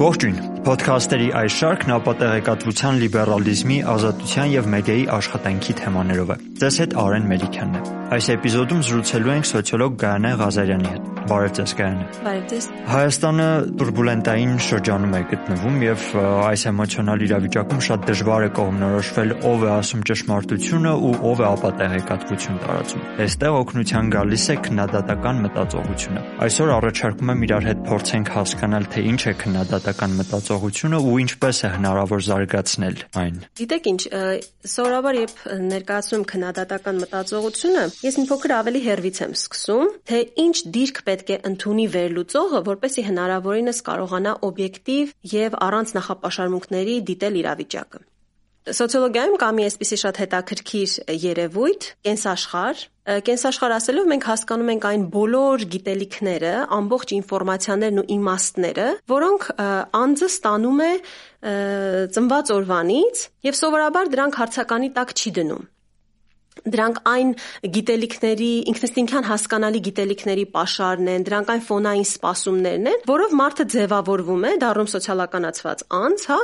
Ողջույն։ Ոդքասթերի այս շարքն ապատեղեկատվության, լիբերալիզմի, ազատության եւ մեդիայի աշխատանքի թեմաներով է։ Ձեզ հետ Արեն Մելիքյանն է։ Այս էպիզոդում զրուցելու ենք սոցիոլոգ Գայանե Ղազարյանի հետ։ Բարև ձեզ, Գայանե։ Բարև ձեզ։ Հայաստանը турբուլենտային շրջանում է գտնվում եւ այս էմոցիոնալ իրավիճակում շատ դժվար է կողմնորոշվել ով է ասում ճշմարտությունը ու ով է ապա տեղեկատվություն տարածում։ Այստեղ օգնության գալիս է քննադատական մտածողությունը։ Այսօր առաջարկում եմ իրար հետ փորձենք հասկանալ թե ինչ է քննադատական մտածողությունը ու ինչպես է հնարավոր զարգացնել այն։ Գիտեք ինչ, սովորաբար երբ ներկայացնում քննադատ քննադատական մտածողությունը, ես մի փոքր ավելի հերվից եմ սկսում, թե ինչ դիրք պետք է ընդունի վերլուծողը, որպեսզի հնարավորինս կարողանա օբյեկտիվ եւ առանց նախապաշարմունքների դիտել իրավիճակը։ Սոցիոլոգիայում կա մի այսպիսի շատ հետաքրքիր երևույթ՝ կենսաշխար։ Կենսաշխար ասելով մենք հասկանում ենք այն բոլոր գիտելիքները, ամբողջ ինֆորմացիաներն ու իմաստները, որոնք անձը ստանում է ծնված օրվանից եւ սովորաբար դրանք հարցականի տակ չի դնում դրանք այն գիտելիքների ինքնստինքյան հասկանալի գիտելիքների pašարն են, դրանք այն ֆոնային սպասումներն են, որով մարդը ձևավորվում է, դառնում սոցիալականացված անձ, հա,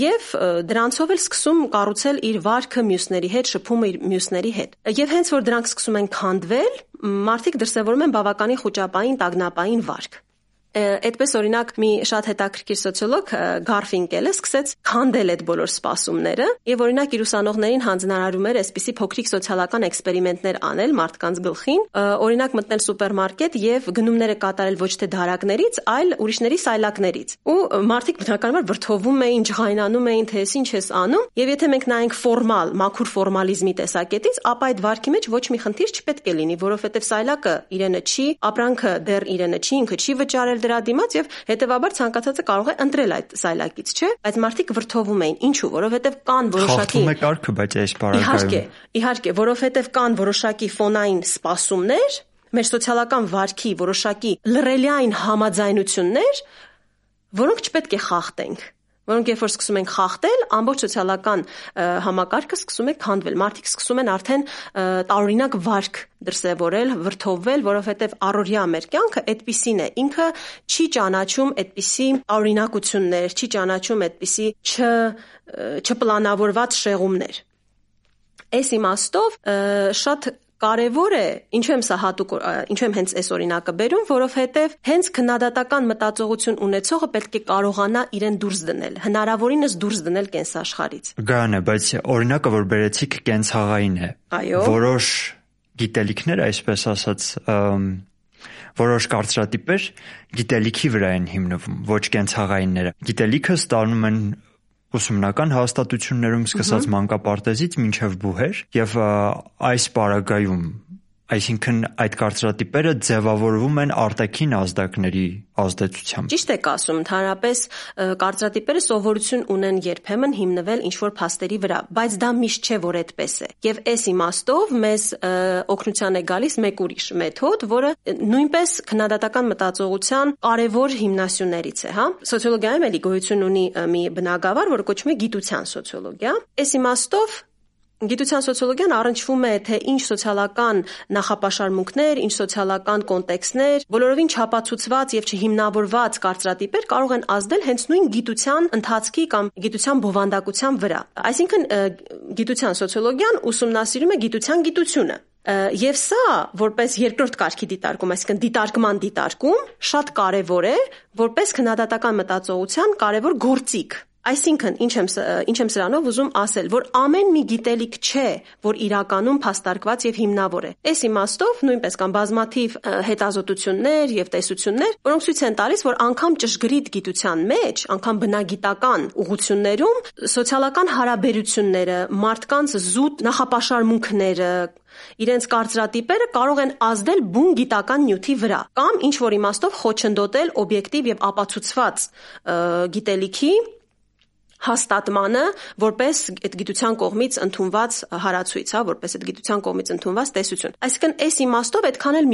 եւ դրանցով էլ սկսում կառուցել իր վարքը մյուսների հետ, շփումը իր մյուսների հետ։ Եվ հենց որ դրանք սկսում են քանդվել, մարդիկ դրսևորում են բավականին խոճապային, տագնապային վարք։ Այդպես օրինակ մի շատ հետաքրքիր սոցիոլոգ Գարֆինկելը սկսեց քանդել այդ բոլոր սպասումները եւ օրինակ իր ուսանողներին հանձնարարում էր այսպիսի փոքրիկ սոցիալական էքսպերիմենտներ անել մարդկանց գլխին, օրինակ մտնել սուպերմարկետ եւ գնումները կատարել ոչ թե դարակներից, այլ ուրիշների սայլակներից։ Ու մարդիկ բնականաբար վրթովում էին, ջղայնանում էին, թե ես ինչ ես անում, եւ եթե մենք նայենք ֆորմալ, մաքուր ֆորմալիզմի տեսակետից, ապա այդ վարքի մեջ ոչ մի խնդիր չպետք է լինի, որովհետեւ սայլակը իրենը չի, ապրանքը դեռ իրենը չի, ինքը չի վճարել դրա դիմաց եւ հետեւաբար ցանկացածը կարող է ընտրել այդ սայլակից, չէ՞։ Բայց մարդիկ վրթովում էին։ Ինչու՞, որովհետեւ կան որոշակի Խախտում է կարգը, բայց այս բարակայում։ Իհարկե, իհարկե, որովհետեւ կան որոշակի ֆոնային սպասումներ, մեր սոցիալական վարքի որոշակի լրելիային համաձայնություններ, որոնք չպետք է խախտենք որոնք երբ որ սկսում են խախտել, ամբողջ սոցիալական համակարգը սկսում է քանդվել։ Մարդիկ սկսում են արդեն տարօրինակ վարք դրսևորել, վրթովվել, որովհետև առօրյա մեր կյանքը այդպիսին է։ Ինքը չի ճանաչում այդպիսի օրինակություններ, չի ճանաչում այդպիսի չ չպլանավորված շեղումներ։ Այս իմաստով շատ Կարևոր է, ինչու եմ սա հատուկ, ինչու եմ հենց այս օրինակը բերում, որովհետև հենց քննադատական մտածողություն ունեցողը պետք է կարողանա իրեն դուրս դնել, հնարավորինս դուրս դնել կենսաշխարից։ Գանը, բայց օրինակը, որ բերեցիք, կենցաղային է։ Այո։ Որոշ գիտելիքներ, այսպես ասած, որոշ կարծրատիպեր գիտելիքի վրա են հիմնվում, ոչ կենցաղայինները։ Գիտելիքը ստանում են ուսումնական հաստատություններում սկսած մանկապարտեզից մինչև բուհեր եւ այս պարագայում Այսինքն այդ կարծրատիպերը ձևավորվում են արտաքին ազդակների ազդեցությամբ։ Ճիշտ եք ասում, ընդհանրապես կարծրատիպերը սովորություն ունեն երբեմն հիմնվել ինչ-որ փաստերի վրա, բայց դա միշտ չէ, որ այդպես է։ Եվ այս իմաստով մեզ օգնության է գալիս մեկ ուրիշ մեթոդ, որը նույնպես քննադատական մտածողության կարևոր հիմնասյուներից է, հա։ Սոցիոլոգիայում էլի գոյություն ունի մի բնագավառ, որը կոչվում է գիտության սոցիոլոգիա։ Այս իմաստով Գիտության սոցիոլոգիան առնչվում է թե ինչ սոցիալական նախապաշարմունքներ, ինչ սոցիալական կոնտեքստներ, բոլորովին չապացուցված եւ չհիմնավորված կարծրատիպեր կարող են ազդել հենց նույն գիտության ընթացքի կամ գիտության բովանդակության վրա։ Այսինքն գիտության սոցիոլոգիան ուսումնասիրում է գիտության գիտությունը, Եվ սա, որպես երկրորդ կարգի դիտարկում, այսինքն դիտարկման դիտարկում, շատ կարևոր է, որպես քննադատական մտածողության կարևոր գործիք։ Այսինքն, ինչ եմ ինչ եմ սրանով ուզում ասել, որ ամեն մի գիտելիք չէ, որ իրականում փաստարկված եւ հիմնավոր է։ Այս իմաստով նույնպես կան բազմաթիվ հետազոտություններ եւ տեսություններ, որոնք ցույց են տալիս, որ անգամ ճշգրիտ գիտության մեջ, անգամ բնագիտական ուղություններում սոցիալական հարաբերությունները, մարդկանց զուտ նախապաշարմունքները, իրենց կարծրատիպերը կարող են ազդել բուն գիտական նյութի վրա կամ ինչ որ իմաստով խոչընդոտել օբյեկտիվ եւ ապացուցված գիտելիքի հաստատմանը որպես այդ գիտության կողմից ընդունված հարացույց, հա, որպես այդ գիտության կողմից ընդունված տեսություն։ Այսինքն այս իմաստով այդքան էլ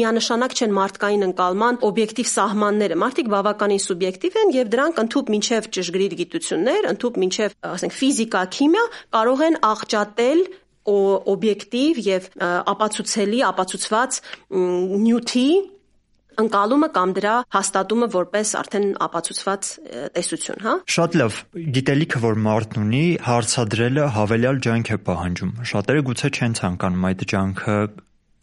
միանշանակ չեն մարդկային ընկալման օբյեկտիվ սահմանները։ Մարդիկ բավականին սուբյեկտիվ են եւ դրանք ընդཐུպ մինչեւ ճշգրիտ գիտություններ, ընդཐུպ մինչեւ, ասենք, ֆիզիկա, քիմիա կարող են աղճատել օբյեկտիվ եւ ապացուցելի, ապացուցված նյութի ընկալումը կամ դրա հաստատումը որպես արդեն ապացուցված տեսություն, հա։ Շատ լավ։ Գիտելիքը, որ մարդն ունի, հարցադրելը հավելյալ ջանք է պահանջում։ Շատերը գուցե չեն ցանկանում այդ ջանքը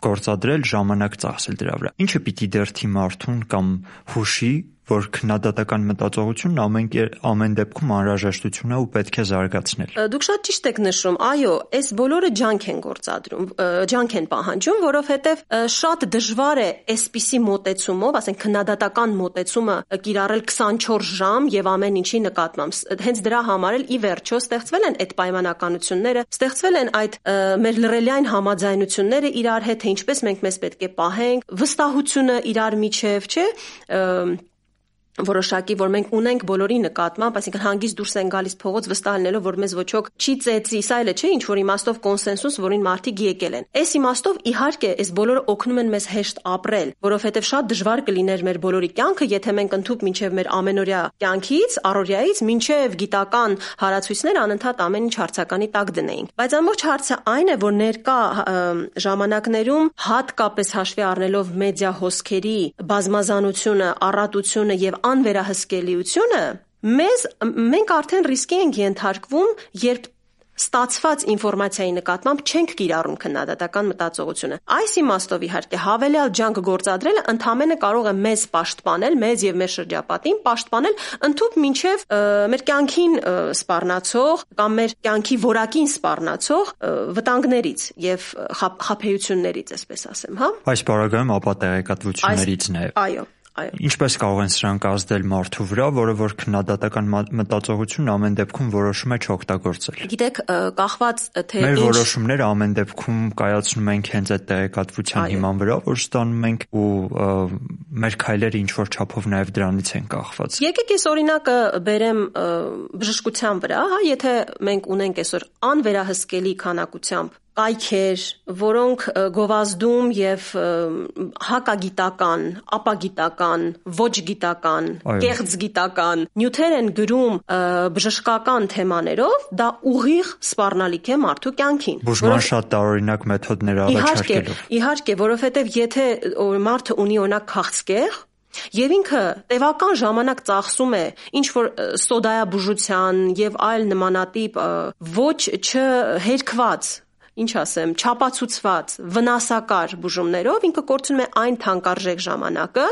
գործադրել ժամանակ ծախսել դրա վրա։ Ինչը պիտի դերթի մարդուն կամ հուշի որ քննադատական մտածողությունն ամեն ամեն դեպքում անհրաժեշտություն է ու պետք է զարգացնել։ Դուք շատ ճիշտ եք նշում, այո, այս բոլորը ջանք են գործադրում, ջանք են պահանջում, որովհետև շատ դժվար է այսպիսի մոտեցումով, ասենք քննադատական մոտեցումը կիրառել 24 ժամ եւ ամեն ինչի նկատմամբ։ Հենց դրա համար էլ ի վերջո ստեղծվել են այդ պայմանականությունները, ստեղծվել են այդ մեր լրելյան համաձայնությունները իրար հետ, թե ինչպես մենք մեզ պետք է պահենք, վստահությունը իրար միջև, չէ՞ որոշակի, որ մենք ունենք բոլորի նկատմամբ, այսինքն հանգիստ դուրս են գալիս փողոց վստահ լինելով, որ մեզ ոչ ոք չի ծեծի, սա էլ է, չէ, ինչ որ իմաստով կոնսենսուս, որին մարդիկ եկել են։ Այս իմաստով իհարկե, այս բոլորը օգնում են մեզ հեշտ ապրել, որովհետև շատ դժվար կլիներ մեր բոլորի կյանքը, եթե մենք ընդཐུպ մինչև մեր ամենօրյա կյանքից, առօրյայից մինչև գիտական հարացույցներ անընդհատ ամեն ինչ հարցականի տակ դնեինք։ Բայց ամբողջ հարցը այն է, որ ներկա ժամանակներում հատկապես հաշվի առնելով մեդիա հոսքերի բազմազանությունը, առատությունը եւ անվերահսկելիությունը մեզ մենք արդեն ռիսկի ենք ենթարկվում, երբ ստացված ինֆորմացիայի նկատմամբ չենք կիրառում քննադատական մտածողությունը։ Այս իմաստով իհարկե հավելյալ ջանք գործադրելը ընդհանրապես կարող է մեզ պաշտպանել, մեզ եւ մեր շրջապատին պաշտպանել ընդཐུպ մինչեւ մեր կյանքին սպառնացող կամ մեր կյանքի որակին սպառնացող վտանգներից եւ խափեություններից, այսպես ասեմ, հա։ Այս բարագայում ապա տեղեկատվություններից նաեւ։ Այո Այո։ Ինչպես կարող են սրանք ազդել մարդու վրա, որը որ քննադատական մտածողությունն ամեն դեպքում որոշում է չօգտագործել։ Գիտեք, կախված թե Մեր որոշումները ամեն դեպքում կայացնում ենք հենց այդ տեղեկատվության հիման վրա, որ ստանում ենք ու մեր քայլերը ինչ որ չափով նաև դրանից են կախված։ Եկեք այս օրինակը բերեմ բժշկության վրա, հա, եթե մենք ունենք այսօր անվերահսկելի քանակությամբ կայքեր, որոնք գովազդում եւ հակագիտական, ապագիտական, ոչ գիտական, կեղծ գիտական նյութեր են գրում բժշկական թեմաներով, դա ուղիղ սպառնալիք է մարդու կյանքին։ Բուժման շատ տարօրինակ մեթոդներ առաջարկելով։ Իհարկե, իհարկե, որովհետեւ եթե մարդը ունի օրինակ քաղցկեղ, Եվ ինքը տևական ժամանակ ծախսում է ինչ որ սոդայաբուժության եւ այլ նմանատիպ ոչ չհերքված ինչ ասեմ, չապացուցված վնասակար բուժումներով ինքը կորցնում է այն թանկարժեք ժամանակը,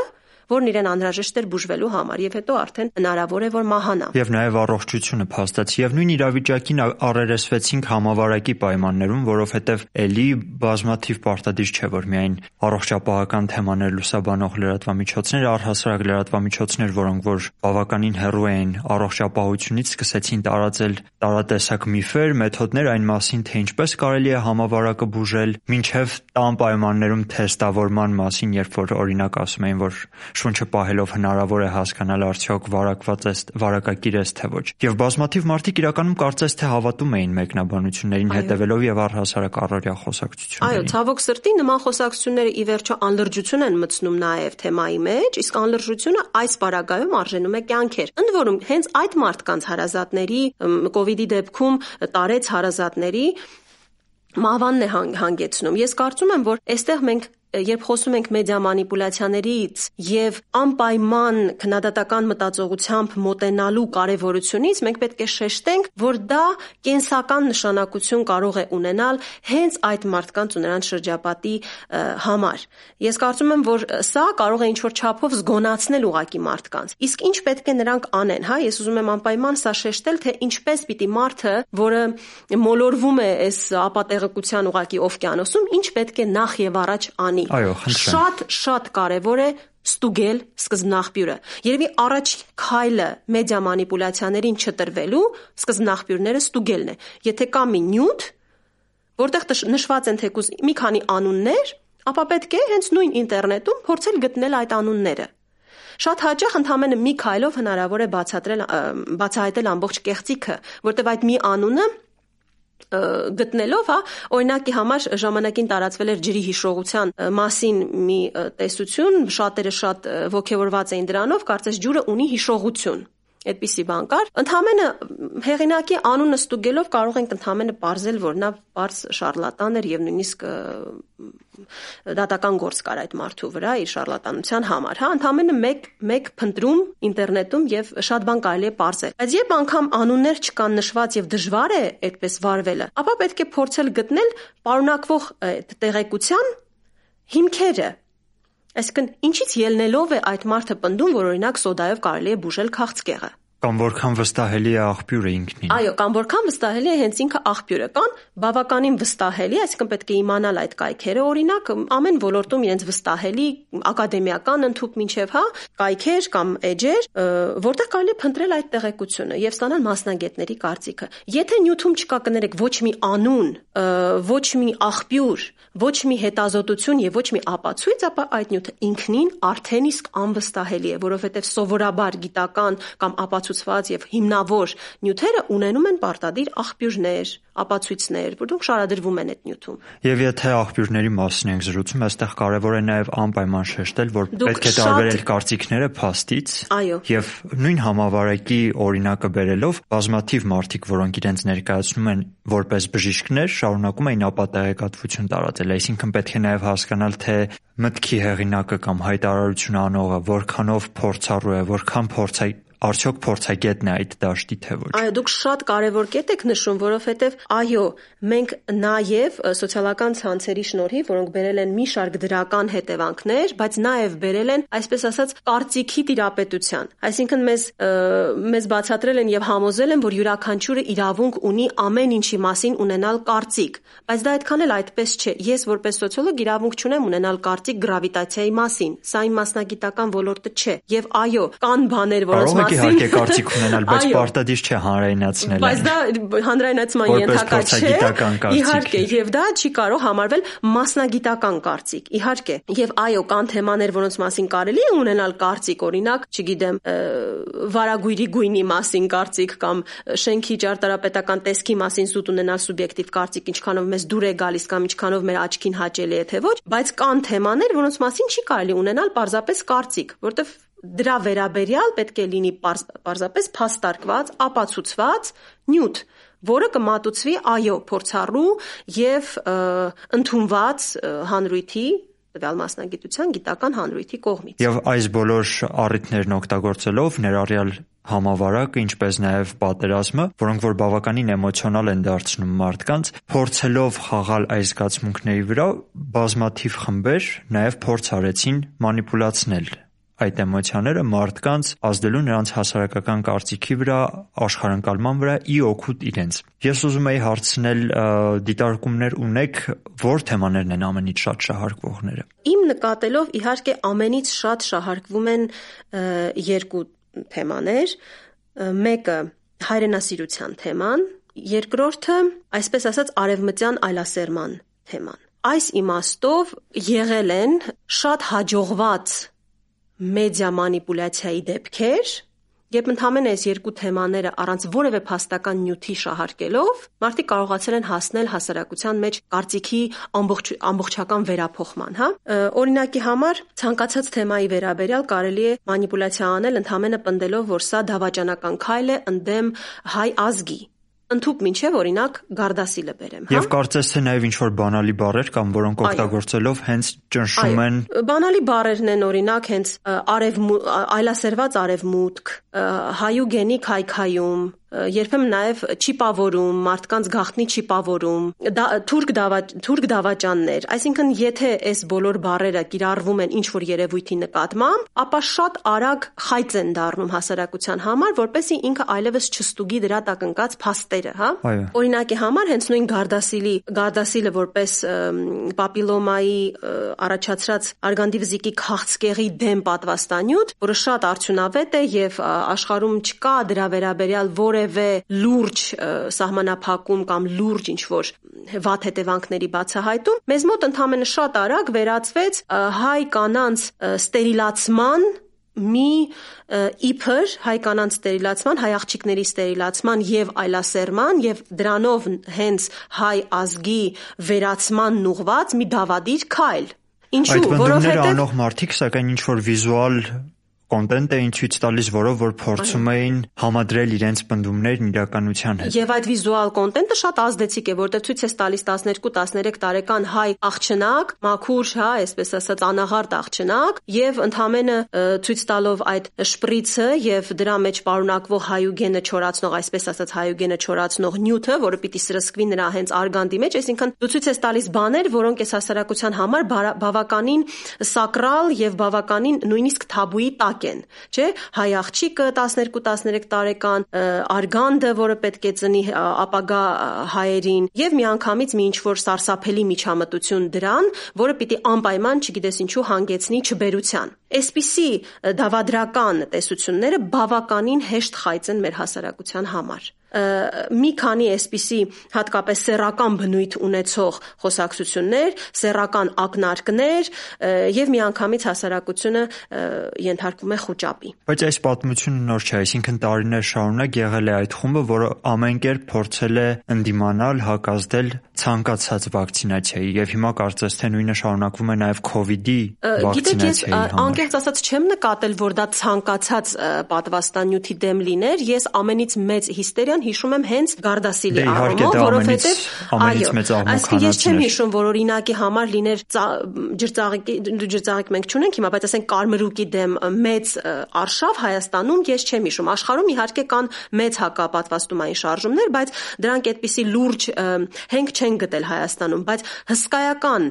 որն իրեն անհրաժեշտ էր բուժվելու համար եւ հետո արդեն հնարավոր է որ մահանա։ Եվ նաեւ առողջությունը փաստացի եւ նույն իրավիճակին առերեսվեցինք համավարակի պայմաններում, որովհետեւ ելի բազմաթիվ պարտադիր չէ որ միայն առողջապահական թեմաներ լուսաբանող լրատվամիջոցներ, առհասարակ լրատվամիջոցներ, որոնք որ բավականին հեռու էին առողջապահությունից, սկսեցին տարածել տարատեսակ միֆեր, մեթոդներ այն մասին, թե ինչպես կարելի է համավարակը բուժել, ինչև տան պայմաններում թեստավորման մասին, երբ որ օրինակ ասում էին, որ շունչը պահելով հնարավոր է հասկանալ արդյոք վարակված է վարակակիր է թե ոչ։ Եվ բազմաթիվ մարդիկ իրականում կարծես թե հավատում էին մեկնաբանություններին հետևելով եւ առհասարակ առօրյա խոսակցություններին։ Այո, ցավոք սրտի նման խոսակցությունները ի վերջո անլրջություն են մտցնում նաեւ թեմայի մեջ, իսկ անլրջությունը այս պարագայում արժենում է կյանքեր։ Ընդ որում, հենց այդ մարդկանց հարազատների կ ូវ իդի դեպքում տարեց հարազատների մահվանն է հանգեցնում։ Ես կարծում եմ, որ այստեղ մենք երբ խոսում ենք մեդիա մանիպուլյացիաներից եւ անպայման քննադատական մտածողությամբ մոտենալու կարեւորությունից, մենք պետք է շեշտենք, որ դա կենսական նշանակություն կարող է ունենալ հենց այդ մարդկանց ու նրանց շրջապատի համար։ Ես կարծում եմ, որ սա կարող է ինչ-որ չափով զգոնացնել ուղակի մարդկանց։ Իսկ ինչ պետք է նրանք անեն, հա, ես ուզում եմ անպայման սա շեշտել, թե ինչպես պիտի մարդը, որը մոլորվում է այս ապատեղեկության ուղակի օվկիանոսում, ինչ պետք է նախ եւ առաջ անի Այո, խնդրեմ։ Շատ շատ կարևոր է ստուգել սկզբնաղբյուրը։ Երևի առաջին քայլը մեդիա մանիպուլյացիաներին չտրվելու սկզբնաղբյուրները ստուգելն է։ Եթե կա մի նյութ, որտեղ նշված են թեկուզ մի քանի անուններ, ապա պետք է հենց նույն ինտերնետում փորձել գտնել այդ անունները։ Շատ հաճախ ընդհանրապես մի քայլով հնարավոր է բացատրել բացահայտել ամբողջ կեղծիքը, որտեղ այդ մի անունը գտնելով, հա, օրինակի համար ժամանակին տարածվել էր ջրի հիշողության մասին մի տեսություն, շատերը շատ ողջևորված էին դրանով, կարծես ջուրը ունի հիշողություն։ այդպիսի բան կար։ Ընդհանրը հեղինակի անունը ստուգելով կարող ենք ընդհանրը ողրզել, որ նա բարձ շարլատան էր եւ նույնիսկ դատական գործ կար այդ մարդու վրա իր շարլատանության համար, հա, ընդհանրը մեկ մեկ փնտրում ինտերնետում եւ շատ բան կարելի է ողրզել։ Բայց երբ անգամ անուններ չկան նշված եւ դժվար է այդպես վարվելը, ապա պետք է փորձել գտնել պարունակվող տեղեկության հիմքերը Այսինքն, ինչից ելնելով է այդ մարդը պնդում, որ օրինակ սոդայով կարելի է բուժել քաղցկեղը։ Կամ որքան վստահելի է աղբյուրը ինքնին։ Այո, կամ որքան վստահելի է հենց ինքը աղբյուրը։ Կան բավականին վստահելի, այսինքն պետք է իմանալ այդ կայքերը, օրինակ ամեն ոլորտում իրենց վստահելի ակադեմիական ընդհուպ մինչև, հա, կայքեր կամ էջեր, որտեղ կարելի է փնտրել այդ տեղեկությունը եւ ստանալ մասնագետների կարծիքը։ Եթե նյութում չկա կներեք ոչ մի անուն, ոչ մի աղբյուր, ոչ մի հետազոտություն եւ ոչ մի ապացույց, ապա այդ նյութը ինքնին արդեն իսկ անվստահելի է, որովհետեւ սովորաբար գիտական կամ ապացուցված եւ հիմնավոր նյութերը ունենում են պարտադիր աղբյուրներ, ապացույցներ, որոնք շարադրվում են այդ նյութում։ Եվ եթե աղբյուրների մասին ենք զրուցում, այստեղ կարևոր է նաև անպայման շեշտել, որ պետք է տարբերել կարծիքները փաստից։ Այո։ Եվ նույն համավարակի օրինակը բերելով, բազմաթիվ մարդիկ, որոնք իրենց ներկայացնում են որպես բժիշկներ, շարունակում էին ապատեղեկատվություն տարածել, այսինքն պետք է նաև հասկանալ, թե մտքի հեղինակը կամ հայտարարություն անողը որքանով փորձառու է, որքան փորձայ արդյոք փորձագետն է այդ դաշտի թե ոչ։ Այո, դուք շատ կարևոր կետ եք նշում, որովհետև այո, մենք նաև սոցիալական ցանցերի շնորհիվ, որոնք բերել են մի շարք դրական հետևանքներ, բայց նաև բերել են, այսպես ասած, կարծիքի տիրապետության։ Այսինքն մեզ մեզ բացատրել են եւ համոզել են, որ յուրաքանչյուրը իրավունք ունի ամեն ինչի մասին ունենալ կարծիք, բայց դա այդքան էլ այդպես չէ։ Ես որպես սոցիոլոգ իրավունք չունեմ ունենալ կարծիք գravitացիայի մասին։ Սա իմ մասնագիտական ոլորտը չէ։ Եվ այո, կան բաներ, որոնց մասին իհարկե կարծիք ունենալ, բայց պարտադիր չէ հանրայնացնել։ Բայց դա հանրայնացման ենթակա չէ։ Իհարկե, եւ դա չի կարող համարվել մասնագիտական կարծիք։ Իհարկե, եւ այո, կան թեմաներ, որոնց մասին կարելի է ունենալ կարծիք, օրինակ, չգիտեմ, վարագույրի գույնի մասին կարծիք կամ շենքի ճարտարապետական տեսքի մասին զուտ ունենալ սուբյեկտիվ կարծիք, ինչքանով մեզ դուր է գալիս կամ ինչքանով մեր աչքին հաճելի է թե ոչ, բայց կան թեմաներ, որոնց մասին չի կարելի ունենալ պարզապես կարծիք, որտեղ դրա վերաբերյալ պետք է լինի պարզապես փաստարկված, ապացուցված նյութ, որը կմատուցվի այո փորձառու եւ ընդունված հանրույթի տվյալ մասնագիտության գիտական հանրույթի կողմից։ Եվ այս բոլոր առիթներն օգտագործելով ներառյալ համավարակը, ինչպես նաև պատերազմը, որոնք որ բավականին էմոցիոնալ են դարձնում մարդկանց, փորձելով խաղալ այս զգացմունքների վրա, բազմաթիվ խմբեր նաև փորձ արեցին մանիպուլացնել այդ էմոցիաները մարդկանց ազդելու նրանց հասարակական կարծիքի վրա, աշխարհընկալման վրա ի օգուտ իրենց։ Ես ուզում եի հարցնել դիտարկումներ ունեք, որ թեմաներն են ամենից շատ շահարկվողները։ Իմ նկատելով իհարկե ամենից շատ շահարկվում են երկու թեմաներ։ Մեկը հայրենասիրության թեման, երկրորդը, այսպես ասած, արևմտյան այլասերման թեման։ Այս իմաստով եղել են շատ հաջողված մեդիա մանիպուլյացիայի դեպքեր, Երբ ընդհանրեն այս երկու թեմաները առանց որևէ փաստական նյութի շահարկելով, մարդիկ կարողացել են հասնել հասարակության մեջ կարծիքի ամբողջ ամբողջական վերափոխման, հա։ Օրինակի համար ցանկացած թեմայի վերաբերյալ կարելի է մանիպուլյացիա անել ընդհանրը պնդելով, որ սա դավաճանական քայլ է ընդդեմ հայ ազգի ընդհուպ մինչև օրինակ Գարդասիլը բերեմ, հա։ Եվ կարծես թե նաև ինչ որ բանալի բառեր կամ որոնք օգտագործելով հենց ճնշում են Բանալի բառերն են օրինակ հենց արև այլասերված արևմուտք, հայուգենիկ հայքայում, երբեմն նաև չիպավորում, մարդկանց գաղտնի չիպավորում, դա թուրք դավա թուրք դավաճաններ, այսինքն եթե այս բոլոր բառերը կիրառվում են ինչ որ երևույթի նկատմամբ, ապա շատ արագ խայծ են դառնում հասարակության համար, որպեսզի ինքը այլևս չստուգի դրա տակ ընկած փաստերը, հա։ Օրինակի համար հենց նույն Գարդասիլի Գարդասիլը որպես պապիլոմայի առաջացրած արգանդիվզիկի քաղցկեղի դեմ պատվաստանյութ, որը շատ արդյունավետ է եւ աշխարհում չկա դրա վերաբերյալ որևէ որևէ լուրջ սահմանափակում կամ լուրջ ինչ որ վատ հետևանքների բացահայտում, մեզ մոտ ընդհանրապես շատ արագ վերածվեց հայ կանանց ստերիլացման մի իբր հայ կանանց ստերիլացման, հայ աղջիկների ստերիլացման եւ այլասերման եւ դրանով հենց հայ ազգի վերացման ուղված մի դավադիր քայլ։ Ինչու, որովհետեւ այդ անող մարդիկ սակայն ինչ որ վիզուալ կոնտենտ էին ցույց տալիս, որով որ փորձում էին համադրել իրենց բնդումներն իրականության հետ։ Եվ այդ վիզուալ կոնտենտը շատ ազդեցիկ է, որտեղ ցույց է տալիս 12-13 տարեկան հայ աղջնակ, մաքուր, հա, այսպես ասած, անաղարտ աղջնակ, եւ ընդհանրը ցույց տալով այդ շպրիցը եւ դրա մեջ պարունակվող հայուգենը չորացնող, այսպես ասած, հայուգենը չորացնող նյութը, որը պիտի սրսկվի նրա հենց արգանդի մեջ, այսինքն դու ցույց ես տալիս բաներ, որոնք այս հասարակության համար բավականին սակրալ եւ բավականին նույնիսկ թաբուի տակ են, չէ՞։ Հայ աղջիկը 12-13 տարեկան արգանդը, որը պետք է ծնի ապագա հայերին եւ միանգամից մի ինչ որ սարսափելի միջամտություն դրան, որը պիտի անպայման, չգիտես ինչու, հանգեցնի չբերության։ Այսպիսի դավադրական տեսությունները բավականին հեշտ խայծ են մեր հասարակության համար մի քանի այսպիսի հատկապես սեռական բնույթ ունեցող խոսակցություններ, սեռական ակնարկներ եւ միանգամից հասարակությունը ենթարկվում է խոճապի։ Բայց այս պատմությունը նոր չէ, այսինքն տարիներ շարունակ եղել է այդ խումբը, որը ամեն կերպ փորձել է ընդդիմանալ, հակազդել ցանկացած վակցինացիայի եւ հիմա կարծես թե նույնը շարունակվում է նաեւ իդի վակցինացիայի համար։ Անկեղծ ասած չեմ նկատել, որ դա ցանկացած պատվաստանյութի դեմ լիներ, ես ամենից մեծ հիստերիան հիշում եմ հենց Գարդասիլի դե, առումով, որովհետեւ այո, այսինքն ես չեմ հիշում, որ օրինակի համար լիներ ջրծաղիկի ջրծաղիկ մենք չունենք հիմա, բայց ասենք կարմրուկի դեմ մեծ արշավ Հայաստանում ես չեմ հիշում։ Աշխարհում իհարկե կան մեծ հակապատվաստումային շարժումներ, բայց դրանք այդպիսի լուրջ հենք չեն գտել Հայաստանում, բայց հսկայական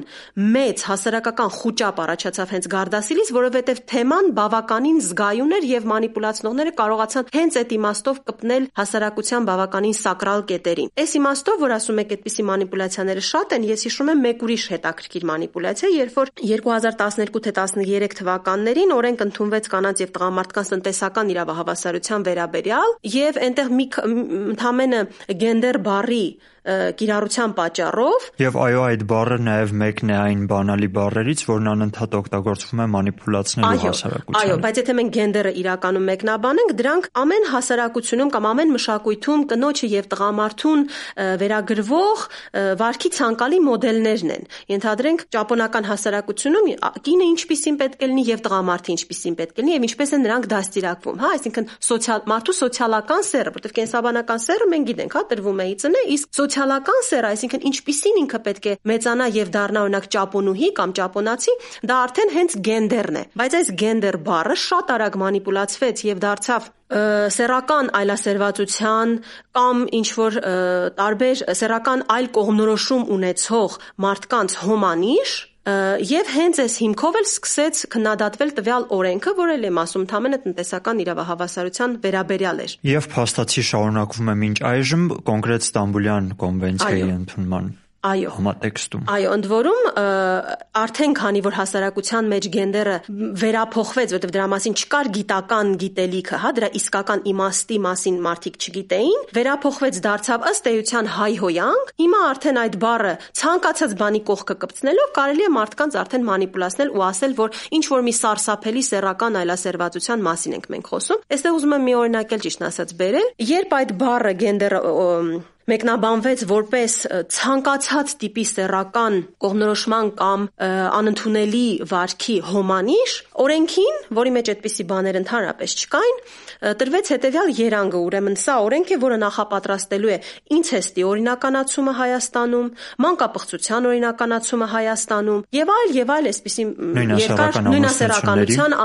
մեծ հասարակական խոճապ առաջացավ հենց Գարդասիլից, որովհետև թեման բավականին զգայուն էր եւ մանիպուլացնողները կարողացան հենց այդ իմաստով կպնել հասարակության բավականին սակրալ կետերին։ Այս իմաստով, որ ասում եք այդպիսի մանիպուլյացիաները շատ են, ես հիշում եմ մեկ ուրիշ հետաքրքիր մանիպուլյացիա, երբ որ 2012 թե 13 թվականներին օրենք ընդունվեց կանանց եւ տղամարդկանց տնտեսական իրավահավասարության վերաբերյալ եւ այնտեղ մի ընդամենը գենդեր բարի կիրառության պատճառով Եվ այո, այդ բառը նաև մեկն է այն բանալի բառերից, որն անընդհատ օգտագործվում է մանիպուլացնելու հասարակությանը։ Այո, բայց եթե մենք գենդերը իրականում մեկնաբանենք, դրանք ամեն հասարակությունում կամ ամեն մշակույթում կնոջը եւ տղամարդուն վերագրվող վարքի ցանկալի մոդելներն են։ Ենթադրենք ճապոնական հասարակությունում կինը ինչպիսին պետք է լինի եւ տղամարդը ինչպիսին պետք է լինի եւ ինչպես են նրանք դաստիարակվում, հա, այսինքն սոցիալ մարդու սոցիալական սերը, որտեղ կենսաբանական սերը մենք գիտենք, հա, տրվում է ի ծնե, իսկ սոցիալական սերը, այսինքն ինչպիսին ինքը պետք է մեծանա եւ դառնա օրինակ ճապոնուհի կամ ճապոնացի, դա արդեն հենց գենդերն է։ Բայց այս գենդեր բառը շատ արագ մանիպուլացվեց եւ դարձավ սեռական այլասերվածության կամ ինչ որ տարբեր սեռական այլ կողմնորոշում ունեցող մարդկանց հոմանիշ Եվ հենց այս հիմքով էլ սկսեց քննադատվել տվյալ օրենքը, որը էլ եմ ասում, թամենը տնտեսական իրավահավասարության վերաբերյալ էր։ Եվ փաստացի շարունակվում է մինչ այժմ կոնկրետ Ստամբուլյան կոնվենցիայի ընդունման Այո։ Համատեքստում։ Այո, ընդ որում արդեն քանի որ հասարակության մեջ գենդերը վերափոխվեց, որովհետև դրա մասին չկար գիտական գիտելիքը, հա, դրա իսկական իմաստի մասին մարդիկ չգիտեին, վերափոխվեց դարձավ ըստ էության հայհոյանք։ Հիմա արդեն այդ բառը ցանկացած բանի կողքը կպցնելով կարելի է մարդկանց արդեն մանիպուլացնել ու ասել, որ ինչ որ մի սարսափելի սեռական այլասերվածության մասին ենք մենք խոսում։ Այստեղ ուզում եմ մի օրինակ էլ ճիշտ ասած բերել, երբ այդ բառը գենդեր մեկնաբանվեց որպես ցանկացած տիպի սեռական կողմնորոշման կամ անընդունելի վարքի հոմանիշ, օրենքին, որի մեջ այդպիսի բաներ ընդհանրապես չկային, տրվեց հետևյալ երանգը, ուրեմն սա օրենք է, որը նախապատրաստելու է ինցեստի օրինականացումը Հայաստանում, մանկապղծության օրինականացումը Հայաստանում եւ այլ եւ այլ այսպիսի երկար նույնասեռականության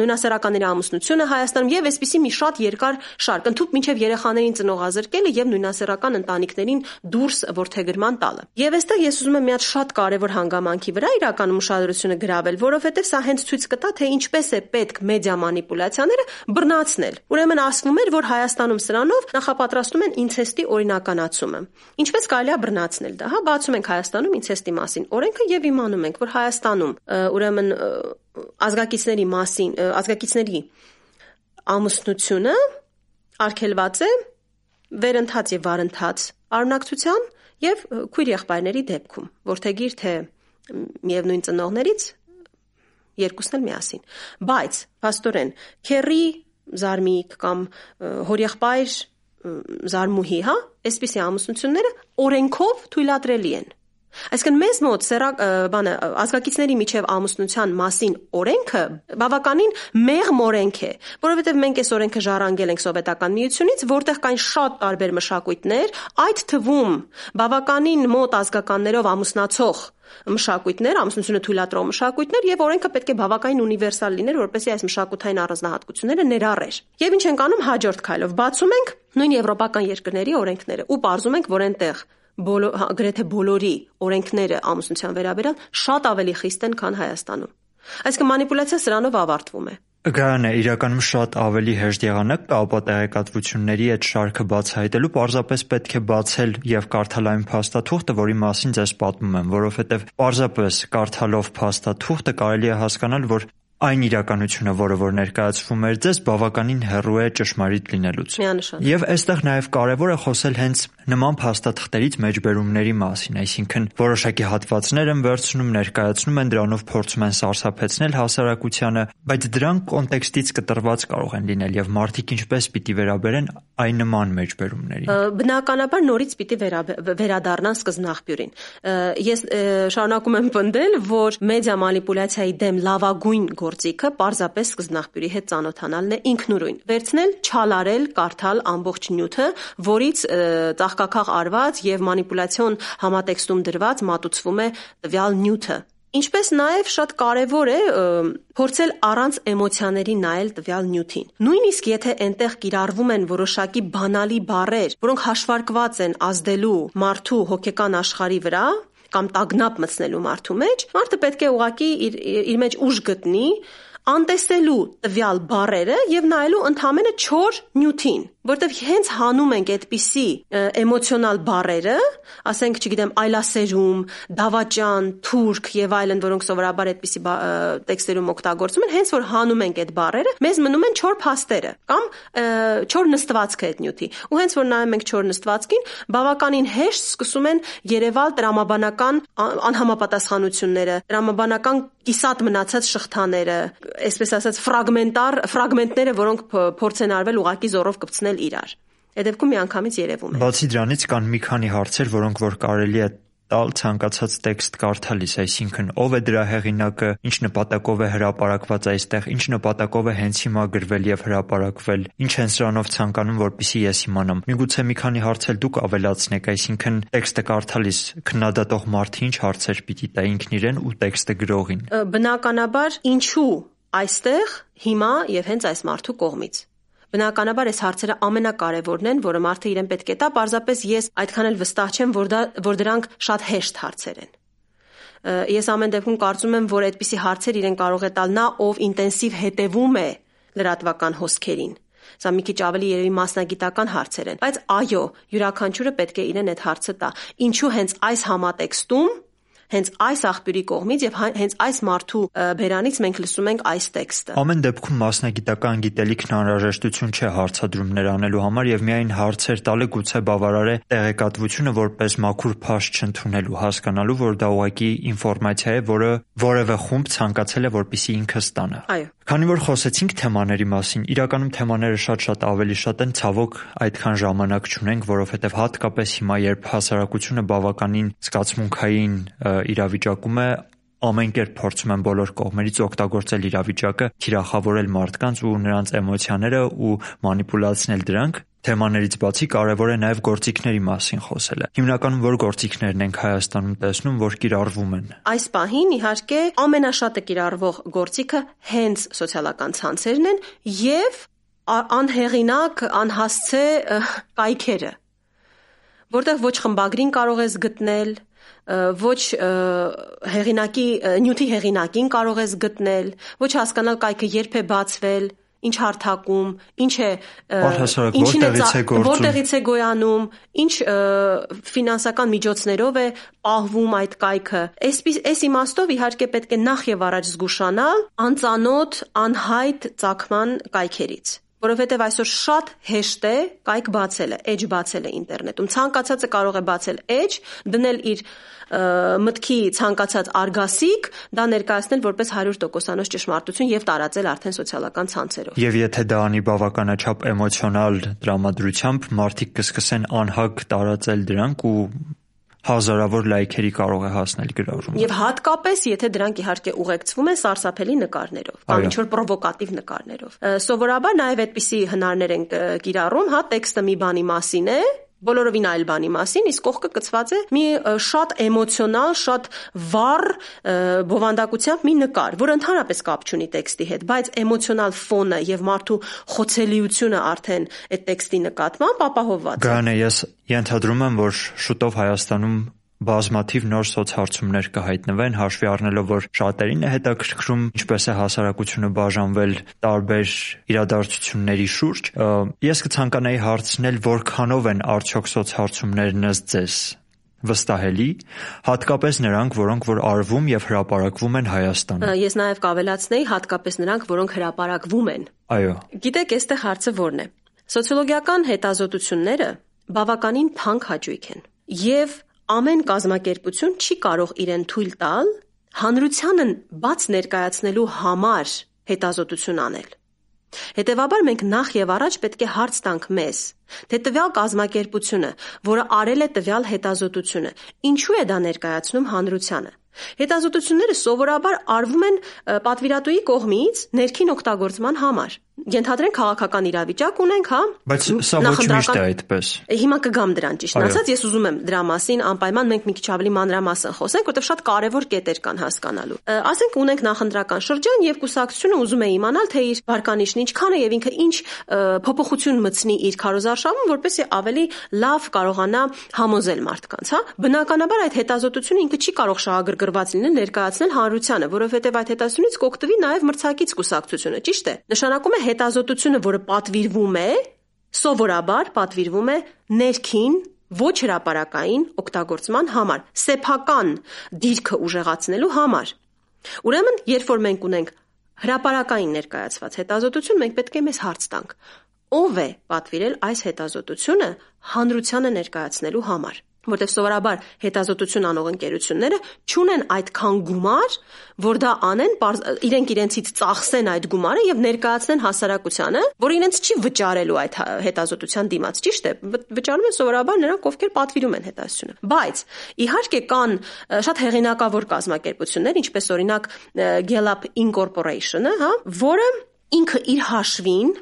նույնասեռականների ամուսնությունը Հայաստանում եւ այսպիսի մի շատ երկար շարք, ընդհանուր մինչեւ երեխաներին ծնողազրկելը եւ նույնասեռական ընտանիքներին դուրս ворթեգրման տալը։ Եվ այստեղ ես ուզում եմ մի հատ շատ կարևոր հանգամանքի վրա իրականում ուշադրությունը գրավել, որովհետև սա հենց ցույց կտա, թե ինչպես է պետք մեդիա մանիպուլյացիաները բռնացնել։ Ուրեմն ասվում էր, որ Հայաստանում սրանով նախապատրաստում են ինցեստի օրինականացումը։ Ինչպես կարելի է բռնացնել դա, հա, բացում ենք Հայաստանում ինցեստի մասին օրենքը եւ իմանում ենք, որ Հայաստանում ուրեմն ազգակիցների մասին ազգակիցների ամուսնությունը արգելված է վերընթաց եւ վարընթաց արունակցության եւ քույր եղբայրների դեպքում, որթեգիր թե միևնույն ծնողներից երկուսն էլ միասին։ Բայց աստորեն քերի զարմիկ կամ հորեղբայր զարմուհի, հա, այսպիսի ամուսնությունները օրենքով թույլատրելի են Այսինքն մեզ մոտ սերա բանը ազգակիցների միջև ամուսնության մասին օրենքը բավականին մեղմ օրենք է, որովհետև մենք այս օրենքը ժառանգել ենք սովետական միությունից, որտեղ կային շատ տարբեր մշակույթներ, այդ թվում բավականին մոտ ազգականներով ամուսնացող մշակույթներ, ամուսնությունը թույլատրող մշակույթներ եւ օրենքը պետք է բավականին ունիվերսալ լիներ, որպեսզի այս մշակութային առանձնահատկությունները ներառեր։ Եվ ինչ ենք անում հաջորդ քայլով։ Բացում ենք նույն եվրոպական երկրների օրենքները ու ողջում ենք, որ այնտեղ բոլոր հա, գրեթե բոլորի օրենքները ամուսնության վերաբերյալ շատ ավելի խիստ են, քան Հայաստանում։ Այսինքն մանիպուլյացիա սրանով ավարտվում է։ Գայանե, իրականում շատ ավելի հեշտ եղանակ կա ապատեղեկատվությունների այդ շարքը բացահայտելու, պարզապես պետք է բացել եւ կարդալ այն փաստաթուղթը, որի մասին ձեզ պատմում եմ, որովհետեւ պարզապես կարդալով փաստաթուղթը կարելի է հասկանալ, որ այն իրականությունը, որը որ ներկայացվում էր ձեզ, բավականին հեռու է ճշմարիտ լինելուց։ Եվ այստեղ նաև կարևոր է խոսել հենց նման փաստաթղթերից մեջբերումների մասին, այսինքն որոշակի հատվածներ են վերցնում, ներկայացնում են դրանով փորձում են սարսափեցնել հասարակությանը, բայց դրանք կոնտեքստից կտրված կարող են լինել եւ մարդիկ ինչպես պիտի վերաբերեն այն նման մեջբերումների։ Բնականաբար նորից պիտի վերադառնան սկզբնաղբյուրին։ Ես շարունակում եմ պնդել, որ մեդիա մանիպուլյացիայի դեմ լավագույն գործիքը պարզապես սկզբնաղբյուրի հետ ծանոթանալն է ինքնուրույն։ Վերցնել, չալարել, կարդալ ամբողջ նյութը, որից ծաղկակախ արված եւ մանիպուլյացիոն համատեքստում դրված մատուցվում է տվյալ նյութը։ Ինչպես նաև շատ կարևոր է փորձել առանց էմոցիաների նայել տվյալ նյութին։ Նույնիսկ եթե այնտեղ կիրառվում են որոշակի բանալի բառեր, որոնք հաշվարկված են ազդելու մարդու հոգեկան աշխարհի վրա, կամ տագնապ մտցնելու մարդու մեջ, մարդը պետք է ուղակի իր, իր մեջ ուժ գտնի անտեսելու տվյալ բարերը եւ նայելու ընդհանրը 4 նյութին որտեվ հենց հանում ենք այդպիսի էմոցիոնալ բարերը, ասենք, չգիտեմ, այլասերում, դավաճան, թուրք եւ այլն, որոնք սովորաբար այդպիսի տեքստերում օգտագործում են, հենց որ հանում ենք այդ բարերը, մեզ մնում են 4 փաստերը կամ 4 նստվածքը այդ նյութի։ Ու հենց որ նայում ենք 4 նստվածքին, բավականին հեշտ սկսում են Երևալ տրամաբանական անհամապատասխանությունները, տրամաբանական կիսատ մնացած շղթաները, այսպես ասած ֆրագմենտար ֆրագմենտները, որոնք փորձ են արվել ուղակի զորով կպցնել հասնել իրար։ Այդ դեպքում միանգամից երևում է։ Բացի դրանից կան մի քանի հարցեր, որոնք որ կարելի է տալ ցանկացած տեքստ կարդալիս, այսինքն ով է դրա հեղինակը, ինչ նպատակով է հրապարակված այստեղ, ինչ նպատակով է հենց հիմա գրվել եւ հրապարակվել, ինչ են սրանով ցանկանում, որպիսի ես իմանամ։ Միգուցե մի քանի հարցեր դուք ավելացնեք, այսինքն տեքստը կարդալիս քննադատող մարդը ինչ հարցեր պիտի տա ինքն իրեն ու տեքստը գրողին։ Բնականաբար, ինչու այստեղ հիմա եւ հենց այս մարդու կողմից Բնականաբար այս հարցերը ամենակարևորն են, որը մարդը իրեն պետք է տա, parzapes ես այդքան էլ վստահ չեմ, որ դա որ դրանք շատ հեշտ հարցեր են։ Ես ամեն դեպքում կարծում եմ, որ այդպիսի հարցեր իրեն կարող է տալ նա, ով ինտենսիվ հետևում է լրատվական հոսքերին։ Սա մի քիչ ավելի երևի մասնագիտական հարցեր են, բայց այո, յուրաքանչյուրը պետք է իրեն այդ հարցը տա։ Ինչու հենց այս համատեքստում հենց այս աղբյուրի կողմից եւ հենց այս մարդու բերանից մենք լսում ենք այս տեքստը։ Ամեն դեպքում մասնագիտական գիտելիքն անհրաժեշտություն չէ հարցադրումներ անելու համար եւ միայն հարցեր տալը գուցե բավարար է տեղեկատվությունը որպես մաքուր փաստ չընդունելու, հասկանալու, որ դա ուղղակի ինֆորմացիա է, որը որևէ խումբ ցանկացել է որպիսի ինքը ստանա։ Այո։ Քանի որ խոսեցինք թեմաների մասին, իրականում թեմաները շատ-շատ ավելի շատ են, ցավոք այդքան ժամանակ չունենք, որովհետև հատկապես հիմա, երբ հասարակությունը բավականին զգացմունքային իրավիճակում է, ամեն կերպ փորձում են բոլոր կողմերից օգտագործել իրավիճակը, թիրախավորել մարդկանց ու նրանց էմոցիաները ու մանիպուլացնել դրանք, Թեմաներից բացի կարևոր է նաև գործիքների մասին խոսելը։ Հիմնականում որ գործիքներն ենք Հայաստանում տեսնում, որ կիրառվում են։ Այս պահին իհարկե ամենաշատը կիրառվող գործիքը հենց սոցիալական ցանցերն են եւ անհեղինակ, անհասցե կայքերը, որտեղ ոչ խմբագրին կարող ես գտնել, ոչ հեղինակի նյութի հեղինակին կարող ես գտնել, ոչ հասկանալ կայքը երբ է բացվել, ինչ հարթակում, ինչ է ինչին է որտեղից է գոյանում, ինչ ֆինանսական միջոցներով է պահվում այդ կայքը։ Այսպես այս իմաստով իհարկե պետք է նախ եւ առաջ զգուշանալ անծանոթ, անհայտ ցակման կայքերից որովհետև այսօր շատ հեշտ է կայք բացելը, edge բացելը ինտերնետում։ Ցանկացածը կարող է բացել edge, դնել իր մտքի ցանկացած արգասիկ, դա ներկայացնել որպես 100%-անոց ճշմարտություն եւ տարածել արդեն սոցիալական ցանցերով։ Եվ եթե դա անի բավականաչափ էմոցիոնալ տրամադրությամբ, մարդիկ կսկսեն անհագ տարածել դրանք ու հազարավոր լայքերի կարող է հասնել գրառումը։ Եվ հատկապես, եթե դրանք իհարկե ուղեկցվում են սարսափելի նկարներով կամ ինչ որ պրովոկատիվ նկարներով։ Սովորաբար նաև այդպիսի հնարներ են կիրառում, հա, տեքստը մի բանի մասին է, բոլորովին այլ բանի մասին, իսկ կողքը կծված է մի շատ էմոցիոնալ, շատ վառ բովանդակությամբ մի նկար, որը ընդհանրապես կապ չունի տեքստի հետ, բայց էմոցիոնալ ֆոնը եւ մարդու խոցելիությունը արդեն այդ տեքստի նկատմամբ ապահովված է։ Գանե, ես ենթադրում եմ, որ շուտով Հայաստանում բազմաթիվ նոր սոցհարցումներ կհայտնվեն, հաշվի առնելով, որ շատերին է հետաքրքրում ինչպես է հասարակությունը բաժանվել տարբեր իրադարձությունների շուրջ։ Ես կցանկանայի հարցնել, որքանով են արդյոք սոցհարցումներն ըստ ձեզ վստահելի, հատկապես նրանք, որոնք որ արվում եւ հրապարակվում են Հայաստանում։ Ես նաեւ կավելացնեի հատկապես նրանք, որոնք հրապարակվում են։ Այո։ Գիտեք, այստեղ հարցը ո՞րն է։ Սոցիոլոգիական հետազոտությունները բավականին թանկ հաճույք են։ Եվ ամեն կազմակերպություն չի կարող իրեն թույլ տալ հանրությանն բաց ներկայացնելու համար հետազոտություն անել։ Հետևաբար մենք նախ եւ առաջ պետք է հարց տանք մեզ, թե տվյալ կազմակերպությունը, որը արել է տվյալ հետազոտությունը, ինչու է դա ներկայացնում հանրությանը։ Հետազոտությունները սովորաբար արվում են պատվիրատուի կողմից ներքին օգտագործման համար։ Ենթադրենք քաղաքական իրավիճակ ունենք, հա։ Բայց սա ոչ միշտ է այդպես։ Հիմա կգամ դրան ճիշտ ասած, ես ուզում եմ դրա մասին անպայման մենք մի քիչ ավելի մանրամասն խոսենք, որովհետև շատ կարևոր կետեր կան հասկանալու։ Ասենք ունենք նախընտրական շրջան եւ կուսակցությունը ուզում է իմանալ, թե իր վարկանիշն ինչքան է եւ ինքը ինչ փոփոխություն մտցնի իր քարոզարշավում, որպեսզի ավելի լավ կարողանա համոզել մարդկանց, հա։ Բնականաբար այդ հետազոտությունը ինքը չի կարող շահագրգռված լինել ներկայացնել հանրությանը, որովհետեւ այդ հետազոտությունից կօգտվի նաեւ մրցակից կուսակցությունը, ճիշտ է։ Նշանակում է հետազոտությունը, որը պատվիրվում է, սովորաբար պատվիրվում է ներքին ոչ հրաապարակային օգտագործման համար, սեփական դիրքը ուժեղացնելու համար։ Ուրեմն, երբ որ մենք ունենք հրաապարակային ներկայացված հետազոտություն, մենք պետք է մեզ հարց տանք. ով է պատվիրել այս հետազոտությունը հանրությանը ներկայացնելու համար որտեղ սովորաբար հետազոտություն անող ընկերությունները ճունեն այդքան գումար, որ դա անեն, իրենք իրենցից ծախսեն այդ գումարը եւ ներկայացնեն հասարակությանը, որ իրենց չի վճարելու այդ հետազոտության դիմաց, ճիշտ է, վճարում են սովորաբար նրանք, ովքեր պատվիրում են հետազոտությունը։ Բայց իհարկե կան շատ հեղինակավոր կազմակերպություններ, ինչպես օրինակ Gallup Incorporation-ը, հա, որը ինքը իր հաշվին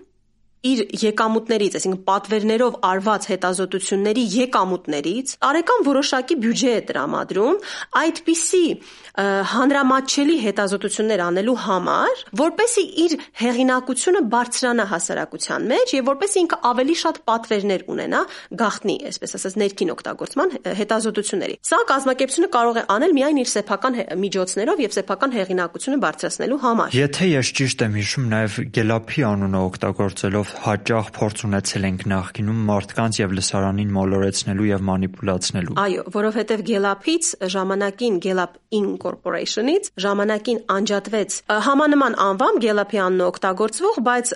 իր եկամուտներից, այսինքն պատվերներով արված հետազոտությունների եկամուտներից տարեկան որոշակի բյուջե է տրամադրում այդպիսի հանրամատչելի հետազոտություններ անելու համար, որպեսի իր հեղինակությունը բարձրանա հասարակության մեջ եւ որպեսի ինքը ավելի շատ պատվերներ ունենա գախտնի, այսպես ասած, ներքին օգտագործման հետազոտությունների։ Սա կազմակերպությունը կարող է անել միայն իր սեփական միջոցներով եւ սեփական հեղինակությունը բարձրացնելու համար։ Եթե ես ճիշտ եմ հիշում, նաեւ Գելափի անունը օգտագործելով հաճախ փորձ ունեցել ենք նախկինում մարդկանց եւ լսարանին մոլորեցնելու եւ մանիպուլացնելու։ Այո, որովհետեւ Գելափից ժամանակին Գելափ Inc Corporation-ից ժամանակին անջատվեց համանման անվամբ Gallup-ի անունը օգտագործվող, բայց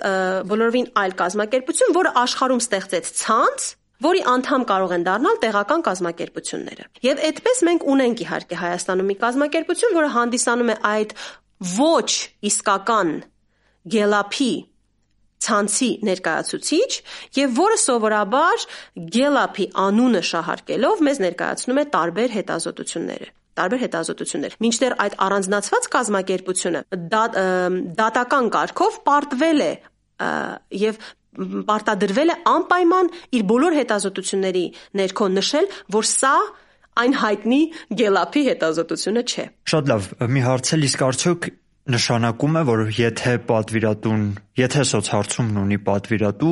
բոլորովին այլ կազմակերպություն, որը աշխարհում ստեղծեց ցանց, որի անդամ կարող են դառնալ տեղական կազմակերպությունները։ Եվ այդպես մենք ունենք իհարկե Հայաստանում մի կազմակերպություն, որը հանդիսանում է այդ ոչ իսկական Gallup-ի ցանցի ներկայացուցիչ եւ որը սովորաբար Gallup-ի անունը շահարկելով մեզ ներկայացնում է տարբեր հետազոտությունները տարբեր հետազոտություններ։ Մինչդեռ այդ առանձնացված կազմակերպությունը դատ, դատական կարգով պարտվել է եւ պարտադրվել է անպայման իր բոլոր հետազոտությունների ներքո նշել, որ սա այն հայտնի Գելափի հետազոտությունը չէ։ Շատ լավ, մի հարց էլ իսկ արդյոք նշանակում է, որ եթե պատվիրատուն, եթե սոցհարցումն ունի պատվիրատու,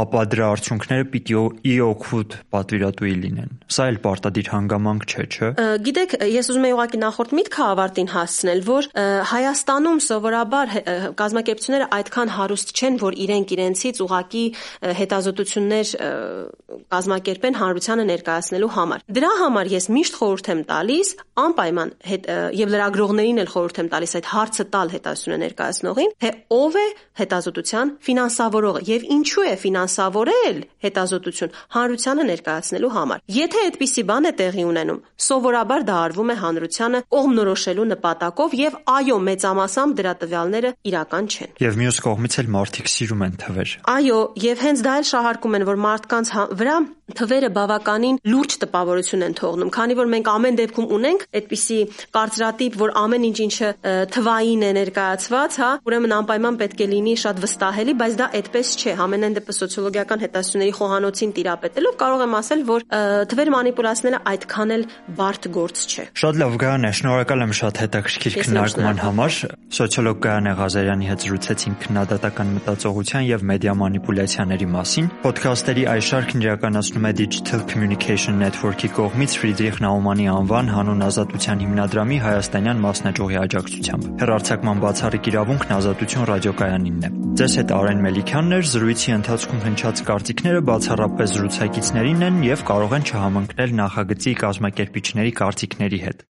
ապա դրա արդյունքները պիտի ի օգուտ պատվիրատուի լինեն։ Սա էլ պարտադիր հանգամանք չէ, չէ՞։ Գիտեք, ես ուզում եմ ուղղակի նախորդ միտքը ավարտին հասցնել, որ Հայաստանում սովորաբար կազմակերպությունները այդքան հարուստ չեն, որ իրենք իրենցից ուղղակի հետազոտություններ կազմակերպեն հանրությանը ներկայացնելու համար։ Դրա համար ես միշտ խորհուրդ եմ տալիս անպայման եւ լրագրողներին էլ խորհուրդ եմ տալիս այդ հարցը տալ հետազոտությունը ներկայացնողին, թե ով է հետազոտության ֆինանսավորողը եւ ինչու է ֆինանսավորել հետազոտություն հանրությանը ներկայացնելու համար։ Եթե այդպիսի բան է տեղի ունենում, սովորաբար դա արվում է հանրությանը կողմնորոշելու նպատակով եւ այո, մեծամասամբ դրա տվյալները իրական չեն։ Եվ մյուս կողմից էլ մարդիկ սիրում են թվեր։ Այո, եւ հենց դա էլ շահարկում են, որ մարդկանց հա- վրա թվերը բավականին լուրջ տպավորություն են թողնում, քանի որ մենք ամեն դեպքում ունենք այդպիսի կարծրատիպ, որ ամեն ինչ ինչը թվային է ներկայացված, հա, ուրեմն անպայման պետք է լինի շատ վստահելի, բայց դա այդպես չէ։ Համենայն դեպս սոցիոլոգիական հետազոտությունների խոհանոցին տիրապետելով կարող եմ ասել, որ թվեր մանիպուլացնելը այդքան էլ բարդ գործ չէ։ Շատ լավ, Գայանե, շնորհակալ եմ շատ հետաքրքիր քննարկման համար։ Սոցիոլոգ Գայանե Ղազարյանի հետ զրուցեցինք քննադատական մտածողության եւ մեդիա մանիպուլյացիաների մասին։ Ոդքասթերի այս շարքն իրականացնում է Digital Communication Network-ի կողմից Ֆրիդրիխ Նաումանի անվան հանուն ազատության հիմնադրամի հայաստանյան մասնաճյուղի աջակցությամբ։ Հերարցակման բացառիկ իրավունքն ազատություն ռադիոկայանինն է։ Ձեզ հետ Արեն Մելիքյանն էր, զրույցի ընթացքում հնչած կարծիքները բացառապես զրուցակիցներինն են եւ կարող են չհամընկնել նախագծի կազմակերպիչների կարծիքների հետ։